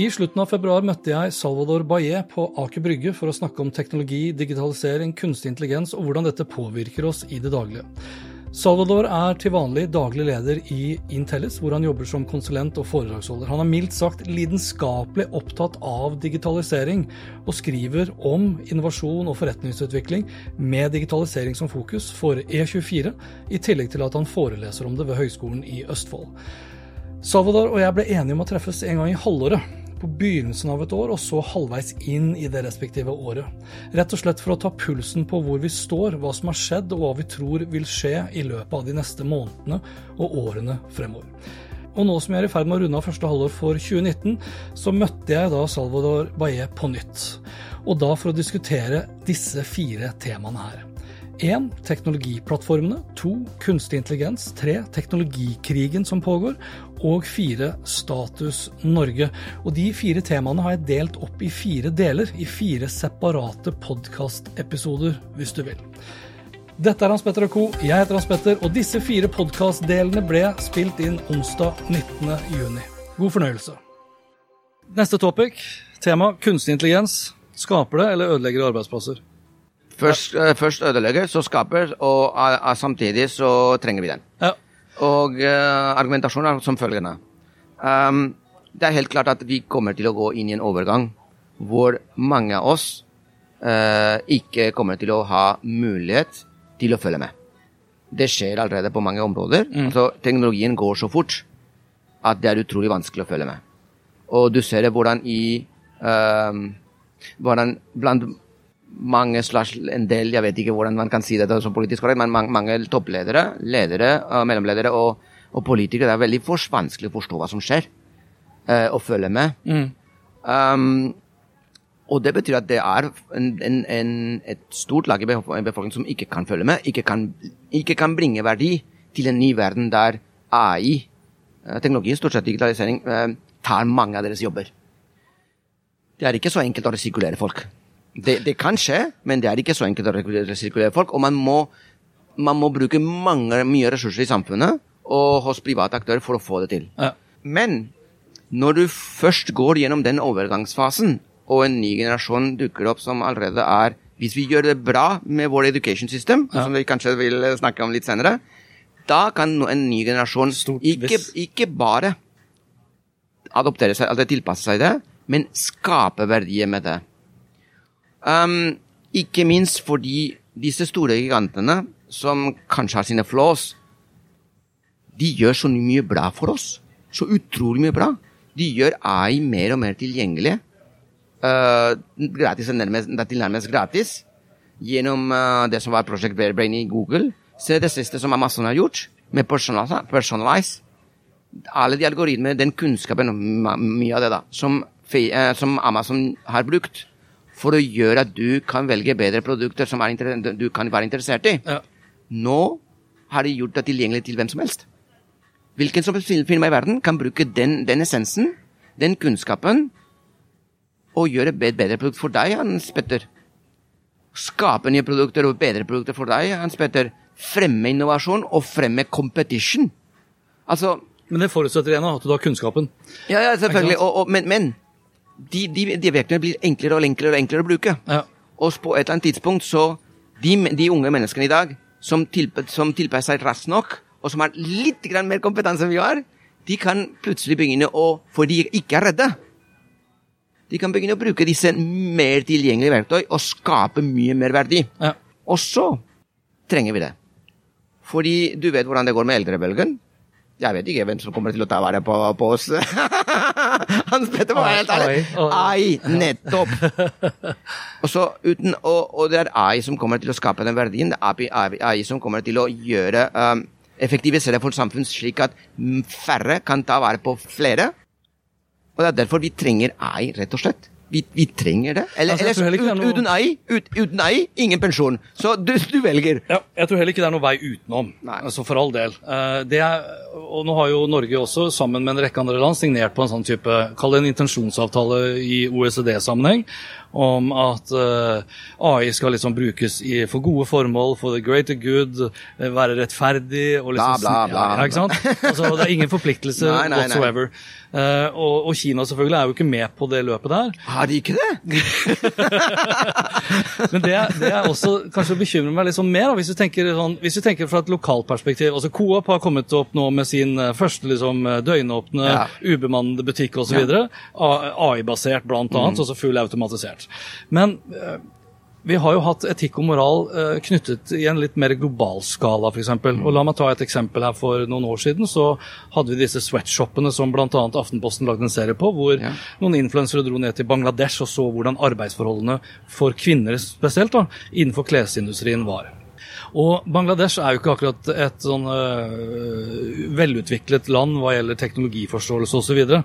I slutten av februar møtte jeg Salvador Baillet på Aker Brygge for å snakke om teknologi, digitalisering, kunstig intelligens og hvordan dette påvirker oss i det daglige. Salvador er til vanlig daglig leder i Intellis, hvor han jobber som konsulent og foredragsholder. Han er mildt sagt lidenskapelig opptatt av digitalisering, og skriver om innovasjon og forretningsutvikling med digitalisering som fokus for E24, i tillegg til at han foreleser om det ved Høgskolen i Østfold. Salvador og jeg ble enige om å treffes en gang i halvåret på begynnelsen av et år, og så halvveis inn i det respektive året. Rett og slett for å ta pulsen på hvor vi står, hva som har skjedd og hva vi tror vil skje i løpet av de neste månedene og årene fremover. Og nå som jeg er i ferd med å runde av første halvår for 2019, så møtte jeg da Salvador Baye på nytt. Og da for å diskutere disse fire temaene her. 1. Teknologiplattformene. 2. Kunstig intelligens. 3. Teknologikrigen som pågår. Og fire Status Norge. Og de fire temaene har jeg delt opp i fire deler, i fire separate podkastepisoder, hvis du vil. Dette er Hans Petter og co. Jeg heter Hans Petter, og disse fire podkastdelene ble spilt inn onsdag 19.6. God fornøyelse. Neste topic, tema kunstig intelligens. Skaper det eller ødelegger det arbeidsplasser? Først, uh, først ødelegger, så skaper, og uh, samtidig så trenger vi den. Ja. Og uh, argumentasjonen er som følgende. Um, det er helt klart at vi kommer til å gå inn i en overgang hvor mange av oss ikke kommer til å ha mulighet til å følge med. Det skjer allerede på mange områder. Mm. Altså, teknologien går så fort at det er utrolig vanskelig å følge med. Og du ser det hvordan i hvordan blant mange slags en del, jeg vet ikke hvordan man kan si det som politisk korrekt, men mange, mange toppledere, ledere, uh, mellomledere og, og, politikere, det er veldig for vanskelig å forstå hva som skjer, uh, og følge med. Mm. Um, og det betyr at det er en, en, en, et stort lag i befolkningen som ikke kan følge med, ikke kan, ikke kan bringe verdi til en ny verden der AI, uh, eh, teknologi, stort sett digitalisering, tar mange av deres jobber. Det er ikke så enkelt å resirkulere folk. Det, det, kan skje, men det er ikke så enkelt å resirkulere folk. Og man må, man må bruke mange, mye ressurser i samfunnet og hos private aktører for å få det til. Ja. Men når du først går gjennom den overgangsfasen, og en ny generasjon dukker opp som allerede er Hvis vi gjør det bra med vår education system, ja. som vi kanskje vil snakke om litt senere, da kan en ny generasjon ikke, ikke, bare adoptere seg, altså tilpasse seg det, men skape verdier med det. Um, ikke minst fordi disse store gigantene, som kanskje har sine flaws, de gjør så mye bra for oss. Så utrolig mye bra. De gjør AI mer og mer tilgjengelig. Uh, gratis nærmest, tilnærmest gratis. Gjennom uh, det som var Project Brain i Google. Se det siste som Amazon har gjort, med personalize. Alle de algoritmene, den kunnskapen, mye av det da, som, uh, som Amazon har brukt, for å gjøre at du kan velge bedre produkter som du kan være interessert i. Ja. Nå har de gjort det tilgjengelig til hvem som helst. Hvilken som helst firma i verden kan bruke den, den, essensen, den kunnskapen, og gjøre et bedre produkt for deg, Hans Petter. Skape nye produkter og bedre produkter for deg, Hans Petter. Fremme innovasjon og fremme competition. Altså Men det forutsetter igjen at du har kunnskapen. Ja, ja selvfølgelig. Og, og, men men de, de, de verktøyene blir enklere og enklere og enklere å bruke. Ja. Og på et eller annet tidspunkt så De, de unge menneskene i dag som, tilp som tilpasser seg raskt nok, og som har litt grann mer kompetanse enn vi har, de kan plutselig begynne å For de ikke er redde. De kan begynne å bruke disse mer tilgjengelige verktøy og skape mye mer verdi. Ja. Og så trenger vi det. Fordi du vet hvordan det går med eldrebølgen. Jeg vet ikke hvem som kommer til å ta vare på, på oss. Hans Petter var helt ærlig. AI. Nettopp. Og, så uten, og, og det er AI som kommer til å skape den verdien. Det er AI, som kommer til å gjøre um, effektivisere for samfunn slik at færre kan ta vare på flere. Og det er derfor vi trenger AI, rett og slett. Vi, vi trenger det. Eller, Altså, ikke det noe- uten ei, ut, uten ei, ingen pensjon. Så du, du velger. Ja, jeg tror heller ikke det er noen vei utenom. Nei. Altså For all del. Eh, Det er, og nå har jo Norge også, sammen med en rekke andre land, signert på en sånn type Kall det en intensjonsavtale i OECD-sammenheng. Om at eh, AI skal liksom brukes i, for gode formål, for the greater good, eh, være rettferdig og liksom Bla, bla, bla. Ja? Altså, det er ingen forpliktelse Nei, nei, nei. whatsoever. Eh, og, og Kina selvfølgelig er jo ikke med på det løpet der. Har de ikke det? Men det, det er også kanskje bekymrer meg litt sånn mer, da, hvis, du tenker, sånn, hvis du tenker fra et lokalt perspektiv. altså Coop har kommet opp nå med sin eh, første liksom, døgnåpne, Ja. ubemannede butikk osv. videre AI-basert annet, Mm. altså full automatisert. Men eh, vi har jo hatt etikk og moral eh, knyttet i en litt mer global skala, f.eks. Mm. Og la meg ta et eksempel her. For noen år siden så hadde vi disse sweatshopene som bl.a. Aftenposten lagde en serie på, hvor Ja. noen influensere dro ned til Bangladesh og så hvordan arbeidsforholdene for kvinner spesielt da, innenfor klesindustrien var. Og Bangladesh er jo ikke akkurat et sånn uh, velutviklet land hva gjelder teknologiforståelse osv. Og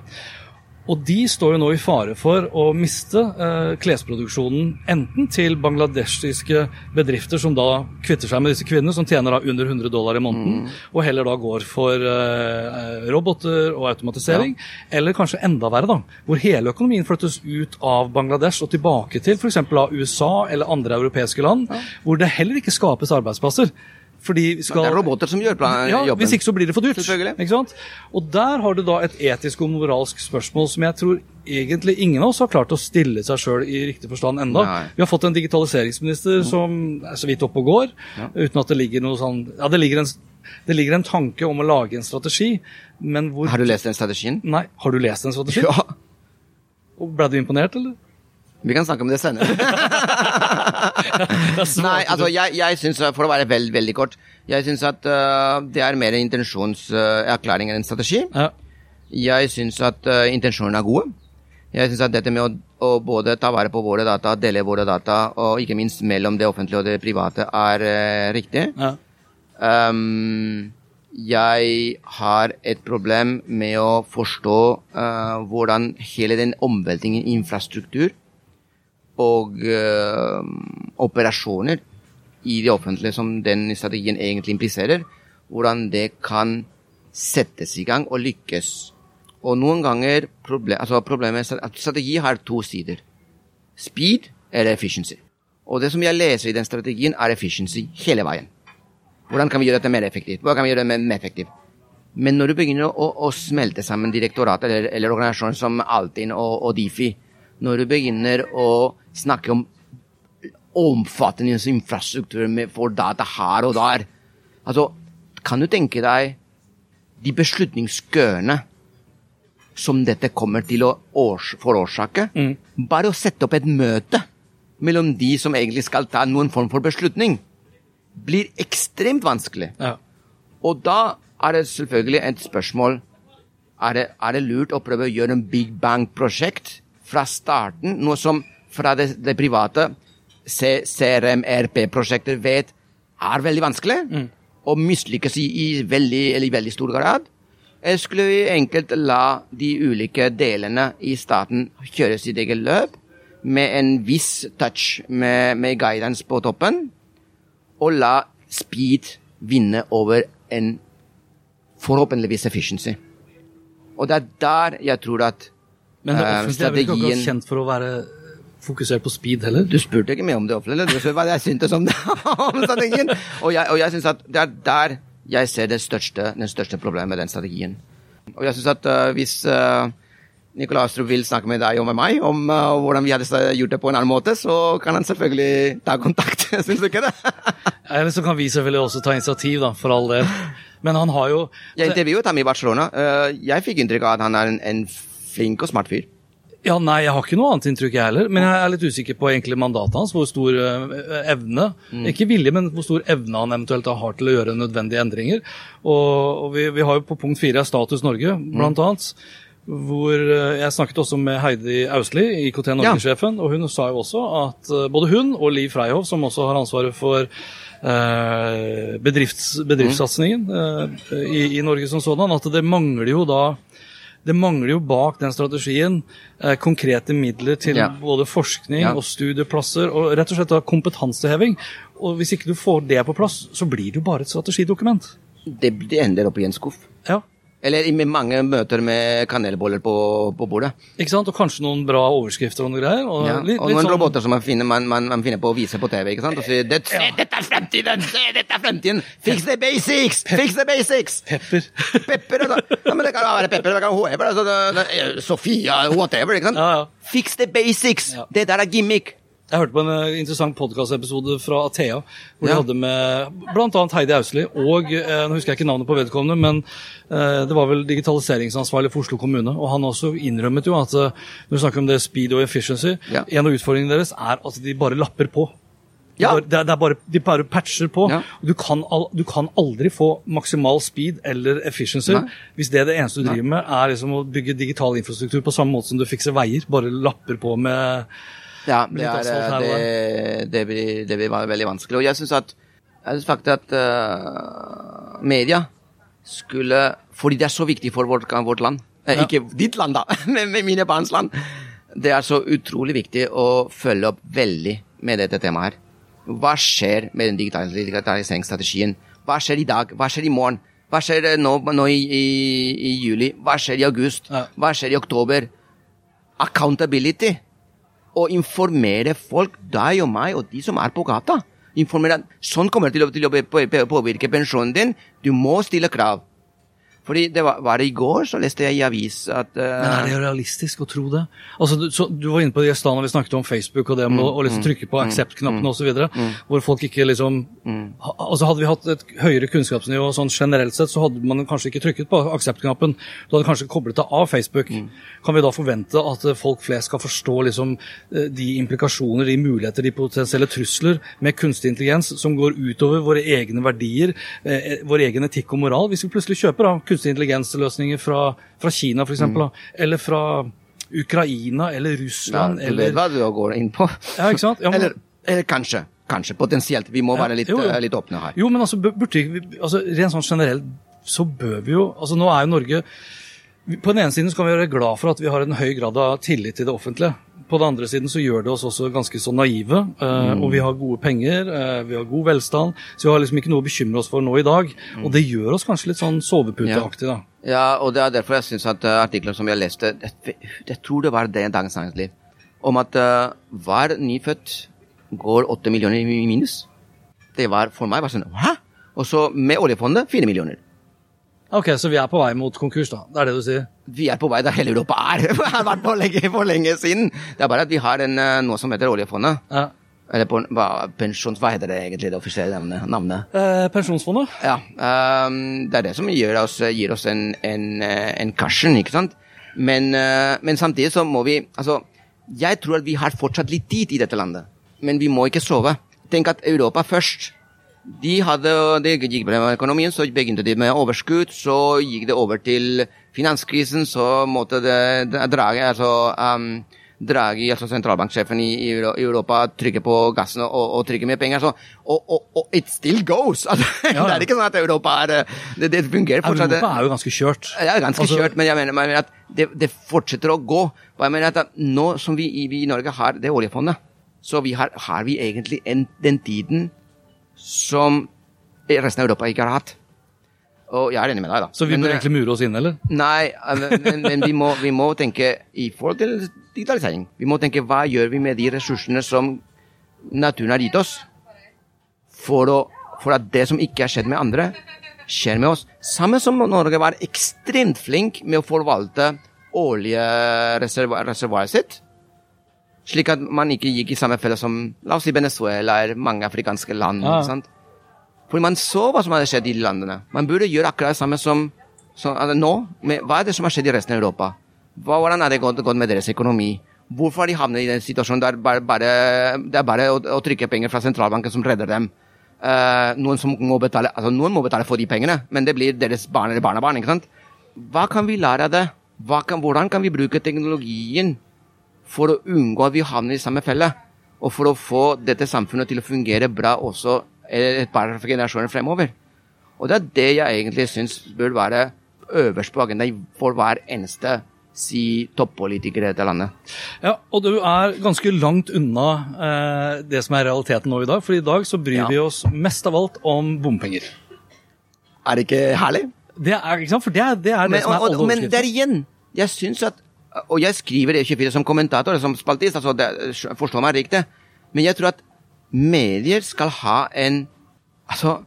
de står jo nå i fare for å miste eh, klesproduksjonen enten til bangladeshiske bedrifter som da kvitter seg med disse kvinnene, som tjener da under 100 dollar i måneden, og heller da går for eh, roboter og automatisering. Eller kanskje enda verre, da, hvor hele økonomien flyttes ut av Bangladesh og tilbake til f.eks. USA eller andre europeiske land, hvor det heller ikke skapes arbeidsplasser. Fordi vi skal Det er roboter som gjør jobben. ja. Hvis ikke så blir det for dyrt. Ikke sant? Og der har du da et etisk og moralsk spørsmål som jeg tror egentlig ingen av oss har klart å stille seg sjøl i riktig forstand enda. Nei. Vi har fått en digitaliseringsminister som er så vidt oppe og går, uten at det ligger noe sånn Ja, det ligger, en, det ligger en tanke om å lage en strategi, men hvor Har du lest den strategien? Nei, har du lest den strategien? Ja. Ble du imponert, eller? Vi kan snakke om det senere. Nei, altså jeg, jeg syns, for å være veld, veldig kort, jeg syns at uh, det er mer en intensjonserklæring enn en strategi. Ja. Jeg syns at uh, intensjonene er gode. Jeg syns at dette med å, å både ta vare på våre data, dele våre data, og ikke minst mellom det offentlige og det private, er øh, riktig. ja. Um, jeg har et problem med å forstå uh, hvordan hele den omveltningen i infrastruktur og uh, operasjoner i det offentlige som den strategien egentlig impliserer, hvordan det kan settes i gang og lykkes. Og noen ganger problem, altså Problemet er at strategi har to sider. Speed eller efficiency. Og det som jeg leser i den strategien, er efficiency hele veien. Hvordan kan vi gjøre dette mer effektivt? Hvordan kan vi gjøre det mer, mer effektivt? Men når du begynner å, å smelte sammen direktoratet eller, eller organisasjoner som Altinn og, og Difi, når du begynner å snakke om omfattende infrastruktur for data her og der altså, Kan du tenke deg de beslutningskøene som dette kommer til å forårsake? forårsake? Bare å sette opp et møte mellom de som egentlig skal ta noen form for beslutning, blir ekstremt vanskelig. ja. Og da er det selvfølgelig et spørsmål er det, er det lurt å prøve å gjøre en Big Bang-prosjekt fra starten, noe som fra det, det private CRM-RP-prosjekter vet er veldig vanskelig, og mislykkes i, i, veldig, eller veldig stor grad? Eller skulle vi enkelt la de ulike delene i staten kjøre sitt eget løp, med en viss touch med, med guidance på toppen, og la speed vinne over en forhåpentligvis efficiency. Og det er der jeg tror at Men det eh, offentlige er vel ikke akkurat kjent for å være fokusert på speed heller? Du spurte ikke meg om det offentlige, du spurte hva jeg syntes om, det, om strategien. Og jeg, og jeg syns at det er der jeg ser det største, den største problemet med den strategien. Og jeg synes at uh, hvis uh, Nikolai Astrup vil snakke med deg og med meg om uh, hvordan vi hadde gjort det på en annen måte, så kan han selvfølgelig ta kontakt. Syns du ikke det? Eller så kan vi selvfølgelig også ta initiativ, da, for all del. Men han har jo Jeg intervjuet ham i Barcelona. Uh, jeg fikk inntrykk av at han er en, en flink og smart fyr. Ja, Nei, jeg har ikke noe annet inntrykk, jeg heller. Men jeg er litt usikker på egentlig mandatet hans. Hvor stor uh, evne mm. Ikke vilje, men hvor stor evne han eventuelt har til å gjøre nødvendige endringer. Og, og vi, vi, har jo på punkt fire Status Norge, blant mm. annet. Hvor uh, Jeg snakket også med Heidi Austli, IKT Norge-sjefen, ja. og hun sa jo også at uh, både hun og Liv Freihov, som også har ansvaret for bedrifts, bedriftssatsingen i, i Norge som sådan, at det mangler jo da det mangler jo bak den strategien eh, konkrete midler til ja. både forskning ja. og studieplasser og rett og slett da kompetanseheving. Og hvis ikke du får det på plass, så blir det jo bare et strategidokument. Det, det ender opp i en skuff. Ja. Eller i mange møter med kanelboller på, på, bordet. Ikke sant, Og kanskje noen bra overskrifter og noe greier. Og, ja. litt, og noen sånn... roboter som man finner, man, man, man finner, på å vise på TV. ikke sant? Og sier det, ja. 'Dette er fremtiden! Se, dette er fremtiden! Fix the basics! Fix the basics!' Pepper. pepper altså. ja, men Det kan være pepper, det kan være whatever. Altså, det, Sofia, whatever. ikke sant? Ja, ja. Fix the basics! Det der er gimmick. Jeg hørte på en eh, interessant podkastepisode fra Athea, hvor ja. de hadde med bl.a. Heidi Austli og eh, Nå husker jeg ikke navnet på vedkommende, men eh, det var vel digitaliseringsansvarlig for Oslo kommune. Og han også innrømmet jo at når vi snakker om det speed og efficiency, ja. en av utfordringene deres er at de bare lapper på. Ja. Det, er, bare, de bare patcher på. Ja. Du, kan al, du, kan aldri få maksimal speed eller efficiency Nei. hvis det, det eneste du driver med, er liksom å bygge digital infrastruktur på samme måte som du fikser veier. Bare lapper på med ja, det, er, det, det, blir, det, blir, veldig vanskelig. Og jeg syns at jeg synes faktisk at uh, media skulle Fordi det er så viktig for vårt, vårt land. Eh, ja. Ikke ditt land, da, men mine barns land. Det er så utrolig viktig å følge opp veldig med dette temaet her. Hva skjer med den digitaliseringsstrategien? Hva skjer i dag? Hva skjer i morgen? Hva skjer nå, nå i, i, i, juli? Hva skjer i august? Hva skjer i oktober? Accountability å informere folk, deg og meg og de som er på gata. Informere at sånn kommer det til å, til å påvirke pensjonen din. Du må stille krav. Fordi det var, var, det i går, så leste jeg i avis at uh, Men er det realistisk å tro det? Altså, du, så, du var inne på det i stad når vi snakket om Facebook og det med mm, å liksom, mm, trykke på mm, accept-knappen mm, osv. Mm, hvor folk ikke liksom mm. altså Hadde vi hatt et høyere kunnskapsnivå sånn generelt sett, så hadde man kanskje ikke trykket på accept-knappen. Du hadde kanskje koblet det av Facebook. Mm. Kan vi da forvente at folk flest skal forstå liksom, eh, de implikasjoner, de muligheter, de potensielle trusler med kunstig intelligens som går utover våre egne verdier, eh, eh vår egen etikk og moral, hvis vi plutselig kjøper av kunstig intelligens-løsninger fra, fra Kina f.eks., mm. eller fra Ukraina eller Russland. Ja, vet hva du går inn på. Ja, ikke sant? Ja, men... eller, eller, kanskje. Kanskje, potensielt. Vi må være litt, jo, jo. Eh, litt, åpne her. Jo, men altså, burde altså, rent sånn generelt så bør vi jo altså Nå er jo Norge På den ene siden så kan vi være glad for at vi har en høy grad av tillit til det offentlige på den andre siden så gjør det oss også ganske så naive. Uh, mm. Og vi har gode penger, uh, vi har god velstand, så vi har liksom ikke noe å bekymre oss for nå i dag. Mm. Og det gjør oss kanskje litt sånn soveputeaktig, da. Ja, og det er derfor jeg syns at uh, artikler som jeg leste, jeg, jeg, tror det var det Dagens Næringsliv, om at hver nyfødt går åtte millioner i minus. Det var for meg bare sånn Hæ? Og så med oljefondet fire millioner. Ok, Så vi er på vei mot konkurs, da? Det er det du sier? Vi er på vei der hele Europa er. Det har vært for lenge, for lenge siden. Det er bare at vi har en, eh, noe som heter oljefondet. Ja. Eller pensjons, hva heter det egentlig, det offisielle navnet? Eh, pensjonsfondet? Ja. Um, det er det som gir oss, gir oss en, en, eh, en cushion, ikke sant. Men, uh, men, samtidig så må vi Altså, jeg tror at vi har fortsatt litt tid i dette landet. Men vi må ikke sove. Tenk at Europa først de hadde, det gikk bra med økonomien, så begynte de med overskudd. Så gikk det over til finanskrisen, så måtte det Draghi, altså, um, Draghi, altså sentralbanksjefen i, i, Europa, trykke på gassen og, og trykke mer penger. Så, og, og, og, it still goes! Altså, ja. Det er ikke sånn at Europa er Det, det fungerer fortsatt. Europa er jo ganske kjørt. Ja, ganske altså, kjørt, men jeg mener, jeg mener at det, det, fortsetter å gå. Og jeg mener at Nå som vi, vi i Norge har det oljefondet, så vi har, har vi egentlig en, den tiden som resten av Europa ikke har hatt. Og jeg er enig med deg, da. Så vi bør egentlig mure oss inn, eller? Nei, men, men vi, må, vi, må, tenke i forhold til digitalisering. Vi må tenke hva gjør vi med de ressursene som naturen har gitt oss, for, å, for at det som ikke har skjedd med andre, skjer med oss. Samme som Norge var ekstremt flink med å forvalte oljereservoaret sitt. Slik at man ikke gikk i samme felle som la oss si Venezuela eller mange afrikanske land. Ja. sant? Fordi man så hva som hadde skjedd i de landene. Man burde gjøre akkurat det samme som, som altså nå. Med, hva er det som har skjedd i resten av Europa? Hva, hvordan har det gått, gått med deres økonomi? Hvorfor har de havnet i den situasjonen der bare, bare, det er bare å, å, trykke penger fra sentralbanken som redder dem? Uh, noen, som må betale, altså noen må betale for de pengene, men det blir deres barn eller barnebarn. ikke sant? Hva kan vi lære av det? Kan, hvordan kan vi bruke teknologien for å unngå at vi havner i samme felle? Og for å få dette samfunnet til å fungere bra også et par generasjoner fremover? Og det er det jeg egentlig syns bør være øverst på agendaen for hver eneste si toppolitiker i dette landet. Ja, og du er ganske langt unna eh, det som er realiteten nå i dag. For i dag så bryr Ja. vi oss mest av alt om bompenger. Er det ikke herlig? Det er, ikke sant? For det er det, er det Men, som er og, og, men der igjen, jeg syns at Og jeg skriver E24 som kommentator, som spaltist, altså det, forstå meg riktig, men jeg tror at medier skal ha en Altså,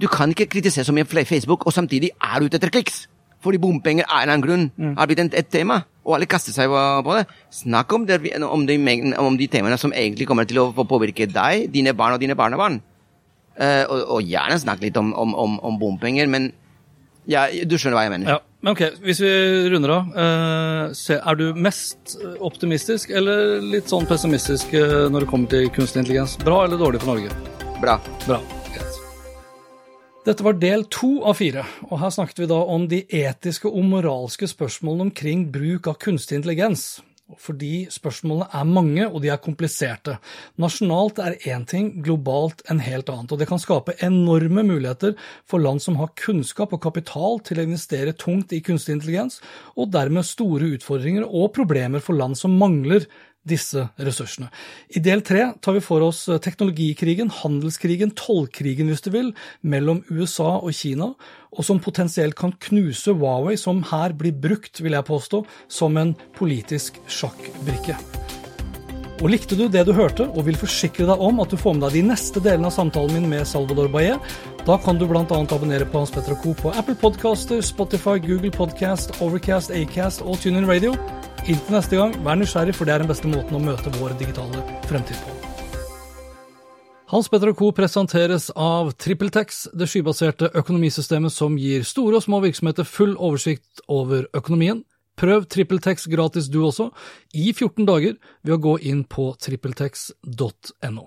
du kan ikke kritisere så mye Facebook og samtidig er du ute etter kliks. Fordi bompenger av en eller annen grunn har blitt et tema, og alle kaster seg på det. Snakk om, det, om, de, om de temaene som egentlig kommer til å påvirke deg, dine barn og dine barnebarn. Uh, og, og gjerne snakk litt om, om, om, om bompenger, men ja, du skjønner hva jeg mener. Ja, men ok, Hvis vi runder av, eh, er du mest optimistisk eller litt sånn pessimistisk eh, når det kommer til kunstig intelligens? Bra eller dårlig for Norge? Bra. Bra. Dette var del to av fire, og her snakket vi da om de etiske og moralske spørsmålene omkring bruk av kunstig intelligens. Fordi spørsmålene er mange, og de er kompliserte. Nasjonalt er én ting, globalt en helt annet. Og det kan skape enorme muligheter for land som har kunnskap og kapital til å investere tungt i kunstig intelligens, og dermed store utfordringer og problemer for land som mangler disse ressursene. I del tre tar vi for oss teknologikrigen, handelskrigen, tollkrigen hvis du vil, mellom USA og Kina, og som potensielt kan knuse Huawei, som her blir brukt, vil jeg påstå, som en politisk sjakkbrikke. Og Likte du det du hørte, og vil forsikre deg om at du får med deg de neste delene av samtalen min med Salvador Baye, da kan du bl.a. abonnere på Hans Petter Co. på Apple Podcaster, Spotify, Google Podcast, Overcast, Acast og TuneIn Radio. Inntil neste gang, vær nysgjerrig, for det er den beste måten å møte vår digitale fremtid på. Hans Petter Co. presenteres av TrippelTex, det skybaserte økonomisystemet som gir store og små virksomheter full oversikt over økonomien. Prøv TrippelTex gratis du også, i 14 dager, ved å gå inn på trippeltex.no.